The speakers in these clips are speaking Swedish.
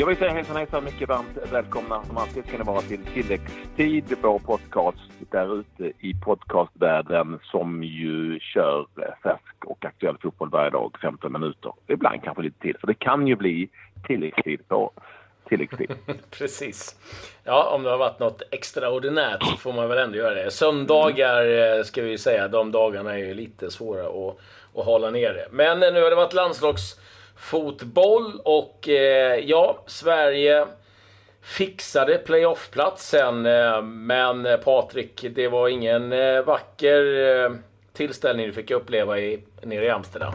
Jag vill säga hejsan hejsan, mycket varmt välkomna som alltid ska ni vara till tilläggstid, vår podcast där ute i podcastvärlden som ju kör färsk och aktuell fotboll varje dag, 15 minuter. Ibland kanske lite till, för det kan ju bli tilläggstid på tilläggstid. Precis. Ja, om det har varit något extraordinärt så får man väl ändå göra det. Söndagar eh, ska vi säga, de dagarna är ju lite svåra att, att hålla nere. Men eh, nu har det varit landslagsfotboll och eh, ja, Sverige fixade playoffplatsen. Men Patrik, det var ingen vacker tillställning du fick uppleva i, nere i Amsterdam.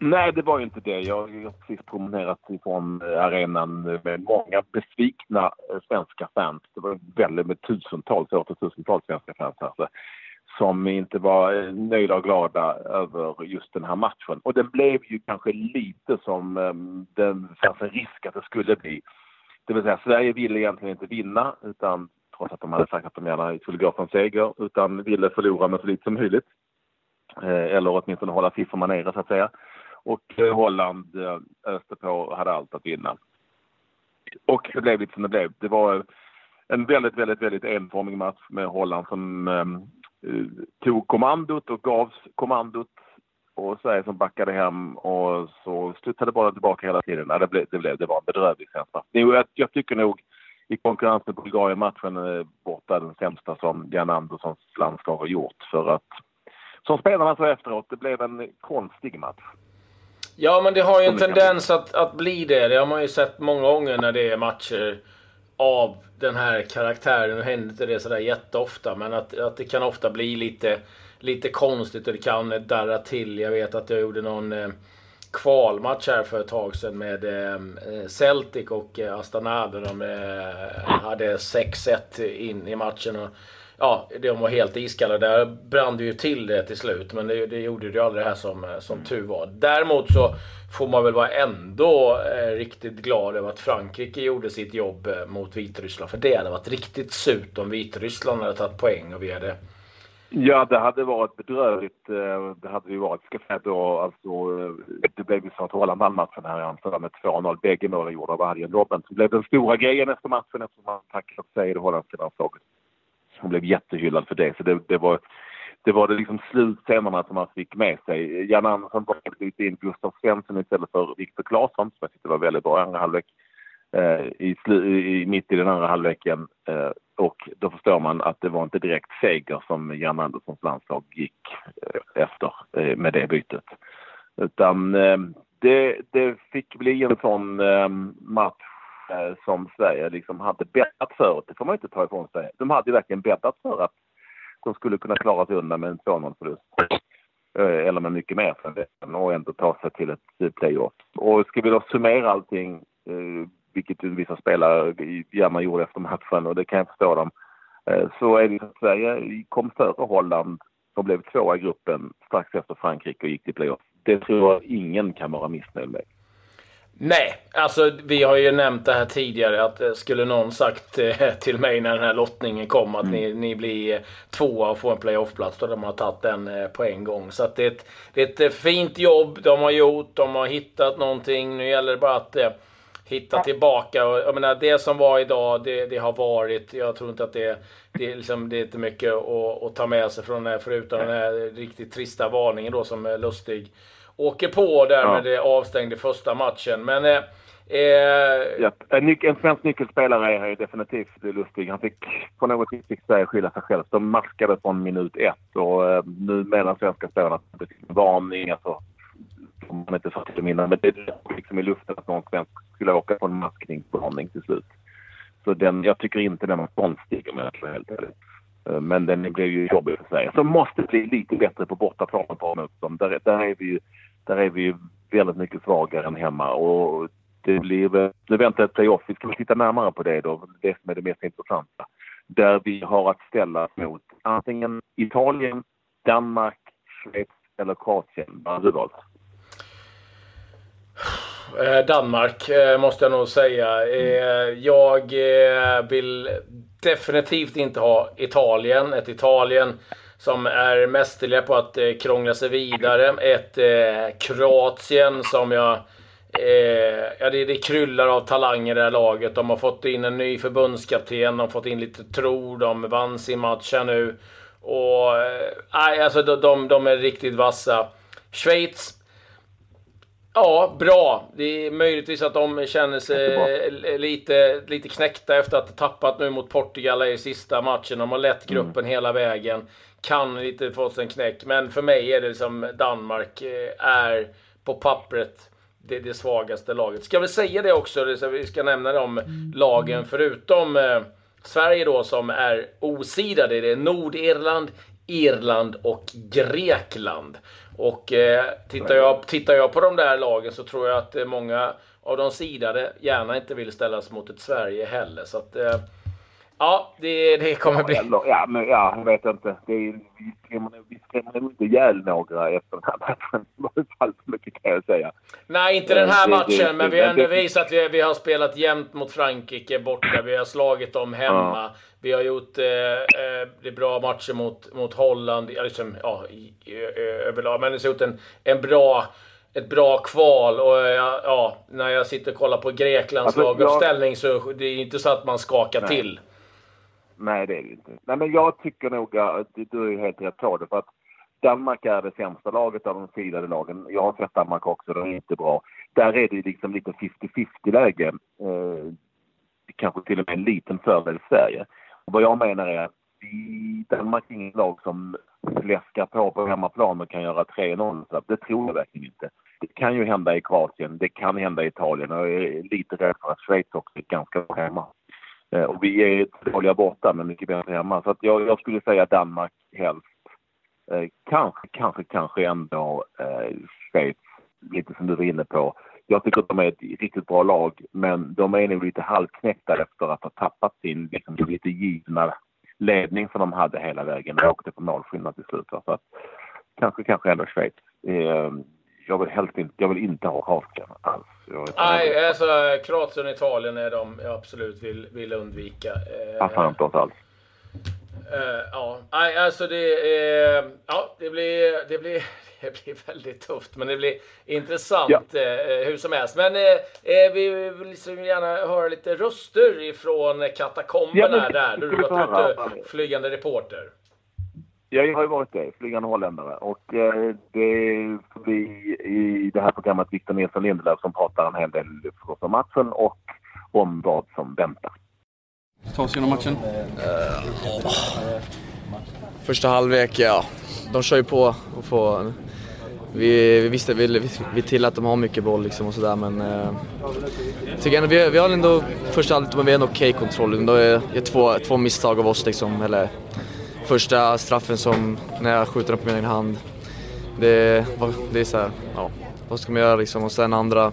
Nej, det var ju inte det. Jag har precis promenerat ifrån eh, arenan med många besvikna eh, svenska fans. Det var väldigt med tusentals, åter tusentals svenska fans alltså, som inte var eh, nöjda och glada över just den här matchen. Och den blev ju kanske lite som ehm, det fanns en risk att det skulle bli. Det vill säga Sverige ville egentligen inte vinna utan trots att de hade sagt att de gärna skulle gå för en seger utan ville förlora med så lite som möjligt. Eh, eller åtminstone hålla siffrorna nere så att säga. Och eh, Holland eh, öste på och hade allt att vinna. Och det blev lite som det blev. Det var en väldigt, väldigt, väldigt enformig match med Holland som ehm, Eh, tog kommandot och gavs kommandot och Sverige som backade hem och så studsade bara tillbaka hela tiden. det, blev, det, blev, det var en bedrövlig känsla. Jag, jag tycker nog i konkurrens med Bulgarien-matchen är borta den sämsta som Jan Anderssons landslag har gjort. För att, som spelarna sa efteråt, det blev en konstig match. Ja, men det har ju en tendens att, att bli det. Det har man ju sett många gånger när det är matcher av den här karaktären. Nu händer inte det sådär jätteofta, men att, att det kan ofta bli lite, lite konstigt och det kan darra till. Jag vet att jag gjorde någon eh, kvalmatch här för ett tag sedan med eh, Celtic och eh, Astana där de eh, hade 6-1 in i matchen. Och, ja, de var helt iskalla. Där brann det ju till det till slut, men det, det gjorde det ju aldrig det här som, som tur var. Däremot så får man väl vara ändå eh, riktigt glad över att Frankrike gjorde sitt jobb eh, mot Vitryssland. För det hade varit riktigt surt om Vitryssland hade tagit poäng och vi hade... Ja, det hade varit bedrövligt. Eh, det hade ju varit. Ska säga då, alltså, eh, det blev ju så att Holland vann matchen här i Amsterdam med 2-0. Bägge målen gjorda av Arjen Robben. Så blev den stora grejen efter matchen eftersom han tacklat sig i det holländska landslaget. Hon blev jättehyllad för det. Så det, det var det var det liksom slutscenerna som han fick med sig. Jan Andersson bytte in Gustav Svensson istället för Viktor Claesson som jag tyckte var väldigt bra i andra halvlek. Eh, i, i, mitt i den andra halvleken. Eh, och då förstår man att det var inte direkt seger som Jan Anderssons landslag gick eh, efter eh, med det bytet. Utan eh, det, det fick bli en sån eh, match Eh, som Sverige liksom hade bäddat för. Det får man inte ta ifrån sig. De hade verkligen bäddat för att de skulle kunna klara sig undan med en 2-0 förlust. Eh, eller med mycket mer för den och ändå ta sig till ett playoff. Och ska vi då summera allting, eh, vilket vissa spelare gärna gjorde efter matchen och det kan jag förstå dem, så är det att Sverige kom före Holland och blev tvåa i gruppen strax efter Frankrike och gick till playoff. Det tror jag ingen kan vara missnöjd med. Nej, alltså vi har ju nämnt det här tidigare att eh, skulle någon sagt eh, till mig när den här lottningen kom att mm. ni, ni blir eh, tvåa och får en playoffplats då de har tagit den på en gång. Så det, är ett, det är ett fint jobb de har gjort. De har hittat någonting. Nu gäller det bara att hitta tillbaka. Jag menar, det som var idag, det, det har varit. Jag tror inte att det, det, är, liksom, det är inte mycket att, att ta med sig från det här, förutom den här riktigt trista varningen då som är lustig åker på där ja. med det avstängde första matchen. Men... Eh, eh, ja, en, en svensk nyckelspelare är definitivt lustig. Han fick på något vis fick Sverige skylla sig själv. De maskade från minut ett och eh, nu menar svenska spelarna en varning. Alltså, som man inte sa till innan. Men det är liksom i luften att någon svensk skulle åka på en maskningsvarning till slut. Så den, jag tycker inte den var konstig om jag ska vara helt ärlig. Eh, men den blev ju jobbig för Sverige. Så måste bli lite bättre på bortaplan på motstånd. Där, där är vi ju där är vi väldigt mycket svagare än hemma. Och det blir, nu väntar ett playoff. Vi ska titta närmare på det då, det som är det mest intressanta. Där vi har att ställa mot antingen Italien, Danmark, Schweiz eller Kroatien. Vad har du valt? Eh, Danmark eh, måste jag nog säga. Eh, jag vill definitivt inte ha Italien. Ett Italien som är mästerliga på att eh, krångla sig vidare. Ett eh, Kroatien som jag Eh, ja, det, det kryllar av talanger i det här laget. De har fått in en ny förbundskapten, de har fått in lite tro, de vann sin match här nu. Och... Eh, alltså de, de, de är riktigt vassa. Schweiz Ja, bra. Det är möjligtvis att de känner sig lite, lite knäckta efter att ha tappat nu mot Portugal i sista matchen. De har lett mm. gruppen mm. hela vägen. Kan lite få sig en knäck. Men för mig är det som Danmark eh, är på pappret det, det svagaste laget. Ska vi säga det också? Vi ska nämna de lagen förutom eh, Sverige då som är osidade. Det är Nordirland, Irland och Grekland. Och eh, tittar, jag, tittar jag på de där lagen så tror jag att eh, många av de sidade gärna inte vill ställas mot ett Sverige heller. Så att, eh, ja, det, det kommer bli... Ja, men ja, jag vet inte. Det är, vi skrämmer, vi skrämmer nog inte ihjäl några efter den här matchen. så mycket kan jag säga. Nej, inte den här matchen, det, men vi har ändå visat att vi, vi har spelat jämnt mot Frankrike borta. Vi har slagit dem hemma. Ja. Vi har gjort eh, eh, det bra matcher mot, mot Holland, liksom, ja, överlag. Men vi har gjort en, en bra, ett bra kval. Och ja, ja, när jag sitter och kollar på Greklands alltså, laguppställning jag... så det är inte så att man skakar Nej. till. Nej, det är det inte. Nej, men jag tycker nog att du är helt rätt på det. För att Danmark är det sämsta laget av de sidade lagen. Jag har sett Danmark också, de är inte bra. Där är det liksom lite 50-50 läge. Eh, kanske till och med en liten fördel Sverige. Och vad jag menar är att vi, Danmark är inget lag som fläskar på på hemmaplan och kan göra 3-0. Det tror jag verkligen inte. Det kan ju hända i Kroatien, det kan hända i Italien och jag är lite rädd för att Schweiz också är ganska bra hemma. Eh, och vi är dåliga borta men mycket bättre hemma. Så att jag, jag skulle säga Danmark helst. Eh, kanske, kanske, kanske ändå eh, Schweiz, lite som du var inne på. Jag tycker att de är ett riktigt bra lag, men de är nog lite halvknäckta efter att ha tappat sin liksom, lite givna ledning som de hade hela vägen De åkte på målskillnad till slut. Så att, kanske, kanske ändå Schweiz. Eh, jag vill helst inte, jag vill inte ha Kroatien alls. Nej, alltså Kroatien och Italien är de jag absolut vill, vill undvika. Eh, Passar inte oss alls. Uh, ja, alltså det, uh, ja, det, blir, det, blir, det blir väldigt tufft, men det blir intressant ja. uh, hur som helst. Men vi vill liksom gärna höra lite röster ifrån katakomberna ja, där, du har varit ute flygande reporter. Ja, jag har ju varit det, flygande holländare. Och det får vi i det här programmet Victor Nilsson Lindelöf som pratar en hel del om matchen och om vad som väntar. Ta oss igenom matchen. Uh, Första halvlek, ja. De kör ju på och får... Vi, vi visste, vi, vi till att de har mycket boll liksom och sådär men... Uh, tycker ändå, vi, vi har ändå första halvlek, men vi har en okej okay kontroll. Det är två, två misstag av oss liksom, eller... Första straffen som, när jag skjuter den på min egen hand. Det, det är såhär, ja. Vad ska man göra liksom? Och sen andra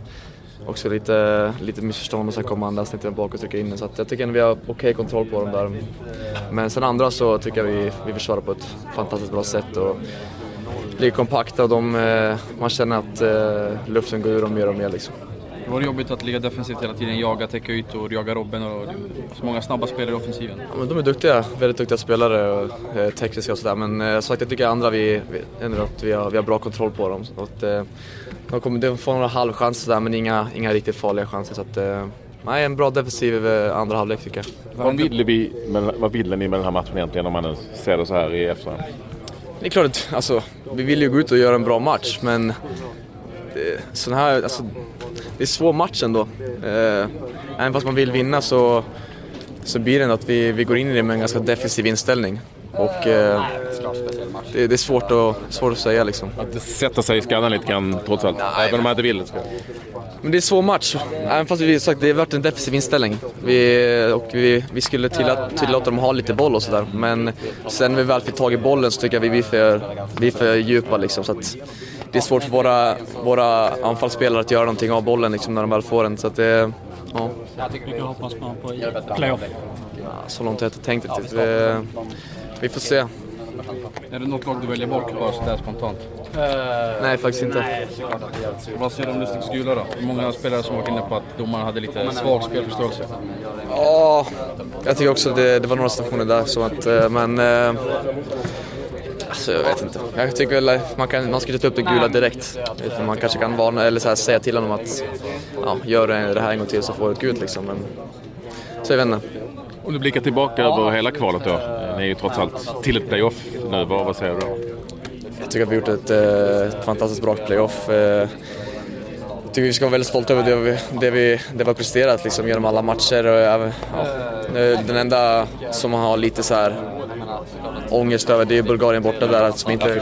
också lite, lite missförstånd och sen kommer andra snittar bak och trycker in den. Så jag tycker att vi har okej okay kontroll på dem där. Men sen andra så tycker jag vi, vi försvarar på ett fantastiskt bra sätt och ligger kompakta och de, eh, man känner att eh, luften går ur dem mer och mer liksom. Det var jobbigt att ligga defensivt hela tiden, jaga, täcka ytor, jaga Robben och så många snabba spelare i offensiven. Ja, men de är duktiga, väldigt duktiga spelare och eh, tekniska och sådär. Men eh, sagt, jag tycker andra vi, vi, ändå att vi har, vi har bra kontroll på dem. Så att, eh, de, kommer, de får några halvchanser där men inga, inga riktigt farliga chanser. Så att, eh, nej, en bra defensiv eh, andra halvlek tycker jag. Vad ville, vi, vad ville ni med den här matchen egentligen om man ser det så här i efterhand? Det är klart att alltså, vi vill ju gå ut och göra en bra match men sån här, alltså, det är svår match ändå. Eh, även fast man vill vinna så, så blir det ändå att vi, vi går in i det med en ganska defensiv inställning. Och eh, det, det, är svårt att, svårt att säga liksom. Att sätter sig i skallen lite grann trots allt, Nej, även om man inte vill. Men det är svår match. Även fast vi sagt det har varit en defensiv inställning. Vi, och vi, vi skulle tillåta, tillåta dem att ha lite boll och sådär. Men sen när vi väl fick tag i bollen så tycker jag vi är för, vi är för djupa liksom. Så att det är svårt för våra, våra anfallsspelare att göra någonting av bollen liksom, när de väl får den. Så att det, ja. Vilka hoppas man på i playoff? Ja, så långt har jag inte tänkt riktigt. Vi, vi får se. Är det något lag du väljer bort bara sådär spontant? Uh, nej, faktiskt inte. Nej, Vad säger du om Lustigs gula då? Många spelare som varit inne på att domaren hade lite svag spelförståelse. Ja, jag tycker också det, det var några situationer där så att, eh, men... Alltså, jag vet inte. Jag tycker väl man, kan, man ska inte ta upp det gula direkt. Man kanske kan varna eller så här, säga till honom att ja, gör det här en gång till så får du ett gult liksom. Men, så jag vet inte. Om du blickar tillbaka över hela kvalet då. Ni är ju trots allt till ett playoff nu. Vad, vad säger du då? Jag tycker att vi har gjort ett, ett fantastiskt bra playoff. Jag tycker vi ska vara väldigt stolta över det vi, det vi, det vi har presterat liksom, genom alla matcher. Ja, den enda som har lite så här ångest över det är Bulgarien borta där som inte,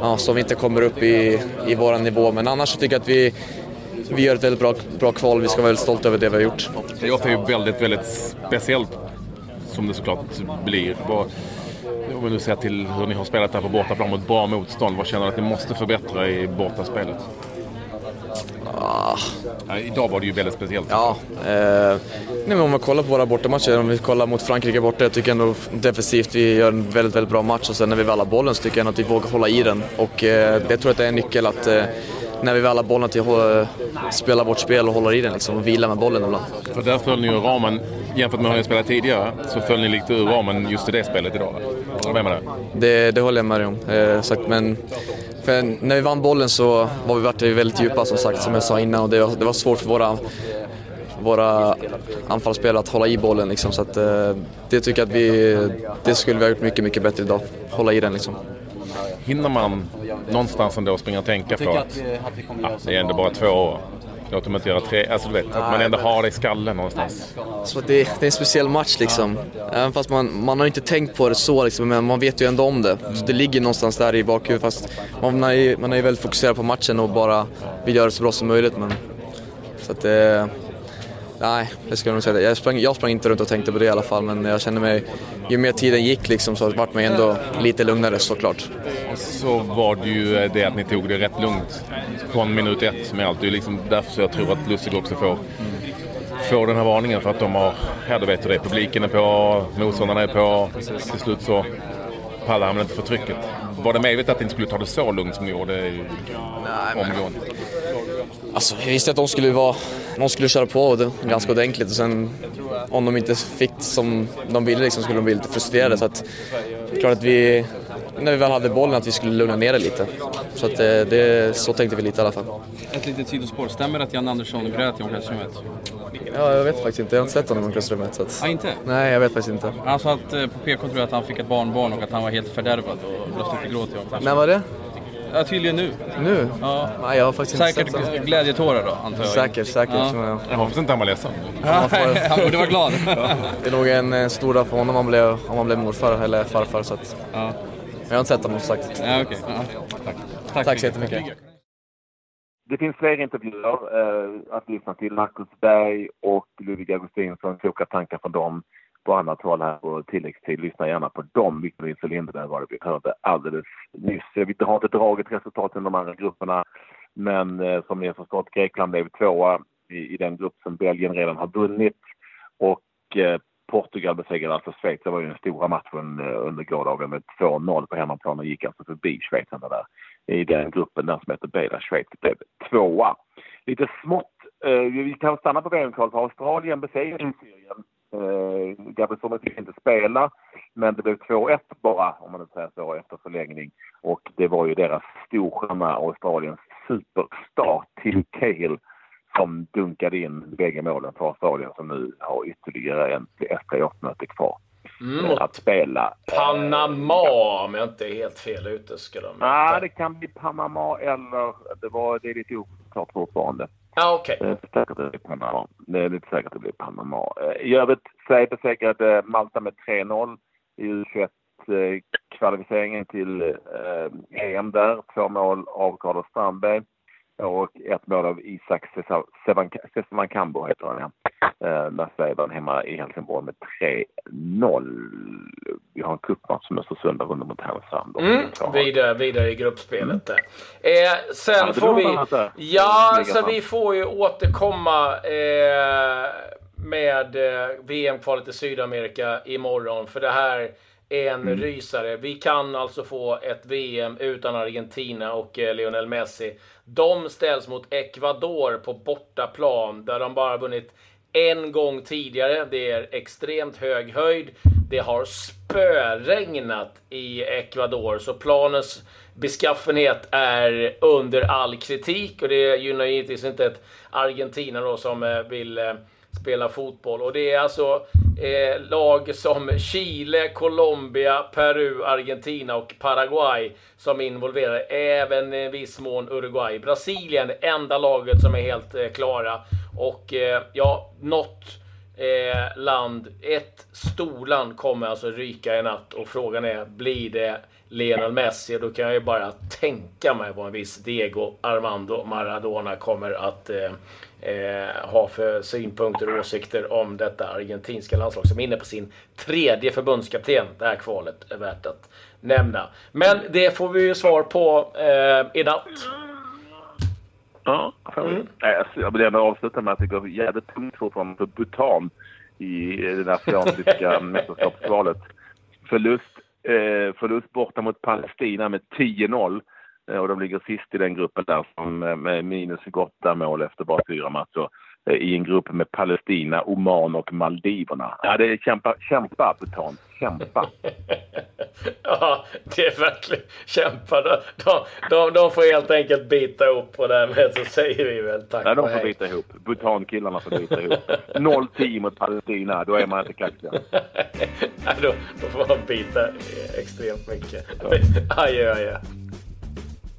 ja, som inte kommer upp i, i vår nivå. Men annars så tycker jag att vi, vi gör ett väldigt bra, bra kval. Vi ska vara väldigt stolta över det vi har gjort. Playoff är ju väldigt, väldigt speciellt som det såklart blir. Om vi nu ser till hur ni har spelat där på bortaplan mot bra motstånd, vad känner du att ni måste förbättra i bortaspelet? Ah. Ja, idag var det ju väldigt speciellt. Ja, eh, nej, men om man kollar på våra bortamatcher, om vi kollar mot Frankrike borta, jag tycker ändå defensivt vi gör en väldigt, väldigt bra match och sen när vi väl har bollen så tycker jag ändå att vi vågar hålla i den och eh, jag tror att det är en nyckel att eh, när vi väl har bollen till att spela vårt spel och hålla i den liksom, och vila med bollen ibland. För där föll ni ju ramen, jämfört med hur ni spelat tidigare, så föll ni lite ur ramen just i det spelet idag. Håller med med det? Det, håller jag med dig om. Eh, sagt, men för när vi vann bollen så var vi varit väldigt djupa som sagt, som jag sa innan. Och det var, det var svårt för våra, våra anfallsspelare att hålla i bollen. Liksom, så att, eh, det tycker jag att vi, det skulle vi ha gjort mycket, mycket bättre idag. Hålla i den liksom. Hinner man någonstans ändå springa och tänka på att ja, det är ändå bara två år? Låt dem inte göra tre. Alltså du vet, att man ändå har det i skallen någonstans. Så det, det är en speciell match liksom. Även fast man, man har inte tänkt på det så liksom, men man vet ju ändå om det. Så det ligger någonstans där i bakhuvudet fast man är ju, man är väldigt fokuserad på matchen och bara vill göra det så bra som möjligt. Men, så att det... Nej, det ska jag nog säga. Jag sprang, jag sprang inte runt och tänkte på det i alla fall, men jag kände mig... Ju mer tiden gick liksom, så vart man ändå lite lugnare såklart. Så var det ju det att ni tog det rätt lugnt från minut ett med allt. Det är liksom därför jag tror att Lustig också får, får den här varningen för att de har... Ja, du vet hur det är. Publiken är på, motståndarna är på. Till slut så pallar han inte för trycket. Var det medvetet att ni inte skulle ta det så lugnt som ni gjorde omgående? Alltså, jag visste att de skulle, vara, de skulle köra på det ganska ordentligt och sen om de inte fick som de ville liksom, skulle de bli lite frustrerade. Så att, klart att vi, när vi väl hade bollen, att vi skulle lugna ner det lite. Så, att, det, det, så tänkte vi lite i alla fall. Ett litet sidospår. Stämmer det att Jan Andersson grät i omklädningsrummet? Ja, jag vet faktiskt inte. Jag har inte sett honom i omklädningsrummet. Så att... ah, inte? Nej, jag vet faktiskt inte. Han sa att eh, på PK tror jag att han fick ett barnbarn och att han var helt fördärvad och lustigt i gråt i omklädningsrummet. När var det? Ja, tydligen nu. Nu? Ja. Nej, jag har faktiskt inte Säkert sett honom. glädjetårar då, antar jag. Säkert, säkert. Ja. Ja. Jag hoppas inte han var ledsen. Han borde vara glad. Det är nog en eh, stor dag för honom om han blev, om han blev morfar eller farfar. Så att... Ja. Jag har inte sett honom som sagt. Ja, okej. Ja. Tack. Tack så jättemycket. Det finns fler intervjuer eh, att lyssna till. Marcus Berg och Ludvig Augustinsson. Kloka tankar från dem på annat håll här på tilläggstid. Lyssna gärna på dem. Victor Nilsson var det vi hörde alldeles nyss. Vi har inte dragit resultaten i de andra grupperna. Men eh, som ni har förstått, Grekland blev tvåa i, i den grupp som Belgien redan har vunnit. Och eh, Portugal besegrade alltså Schweiz. Det var ju den stora matchen eh, under gårdagen med 2-0 på hemmaplan och gick alltså förbi Schweiz. där i den gruppen där som heter B där Schweiz blev tvåa. Lite smått, eh, vi kan stanna på VM-kvalet Australien besegrade Syrien. Eh, Gabriel fick inte spela, men det blev 2-1 bara, om man nu säger så, efter förlängning. Och det var ju deras storstjärna, Australiens superstar, Tim Cahill, som dunkade in bägge målen för Australien som nu har ytterligare en, ett playoff-möte kvar Mm, eh, att spela. Panama, om jag inte är helt fel ute, ska de Nej, det kan bli Panama eller det, var, det är lite oklart fortfarande. Ja, okej. Eh, det är inte säkert att det blir Panama. Det är lite säkert att det blir Panama. Eh, I övrigt, Sverige besegrade eh, Malta med 3-0 i U21-kvalificeringen till eh, EM där. Två mål av Carlos Strandberg och ett mål av Isak Sevankambo heter han ja. Eh, Sverige vann hemma i Helsingborg med 3-0. Vi har en cupmatch som Östersund har vunnit mot Härnösand. Mm, vidare, vidare i gruppspelet där. Eh, sen Ja, får vi... Ja, så vi får ju återkomma eh, med eh, VM-kvalet i Sydamerika imorgon. För det här är en Mm. rysare. Vi kan alltså få ett VM utan Argentina och eh, Lionel Messi. De ställs mot Ecuador på bortaplan där de bara vunnit en gång tidigare. Det är extremt hög höjd. Det har spöregnat i Ecuador, så planens beskaffenhet är under all kritik och det gynnar givetvis inte ett Argentina då som eh, vill eh, spela fotboll. Och det är alltså eh, lag som Chile, Colombia, Peru, Argentina och Paraguay som involverar. Även i viss mån Uruguay. Brasilien, det enda laget som är helt eh, klara. Och eh, ja, något eh, land, ett storland kommer alltså ryka i natt. Och frågan är, blir det Lionel Messi? Då kan jag ju bara tänka mig vad en viss Diego Armando Maradona kommer att eh, eh, ha för synpunkter och åsikter om detta argentinska landslag som är inne på sin tredje förbundskapten. Det här kvalet är värt att nämna. Men det får vi ju svar på eh, i natt. Ja, mm. jag vill gärna avsluta med att det går jävligt tungt fortfarande för Bhutan i det asiatiska mästerskapsvalet. Förlust, eh, förlust borta mot Palestina med 10-0. Eh, och de ligger sist i den gruppen där som, eh, med minus 28 mål efter bara fyra matcher. Eh, I en grupp med Palestina, Oman och Maldiverna. Ja, det är kämpa, kämpa Bhutan. Kämpa! ja, det är verkligen kämpa. De, de, de, får helt enkelt bita ihop och därmed så säger vi väl tack Ja, de får bita ihop. Bhutan-killarna får bita ihop. 0-10 mot Palestina, då är man inte kaxig. ja, då, då får man bita extremt mycket. Ja. Adjö, adjö.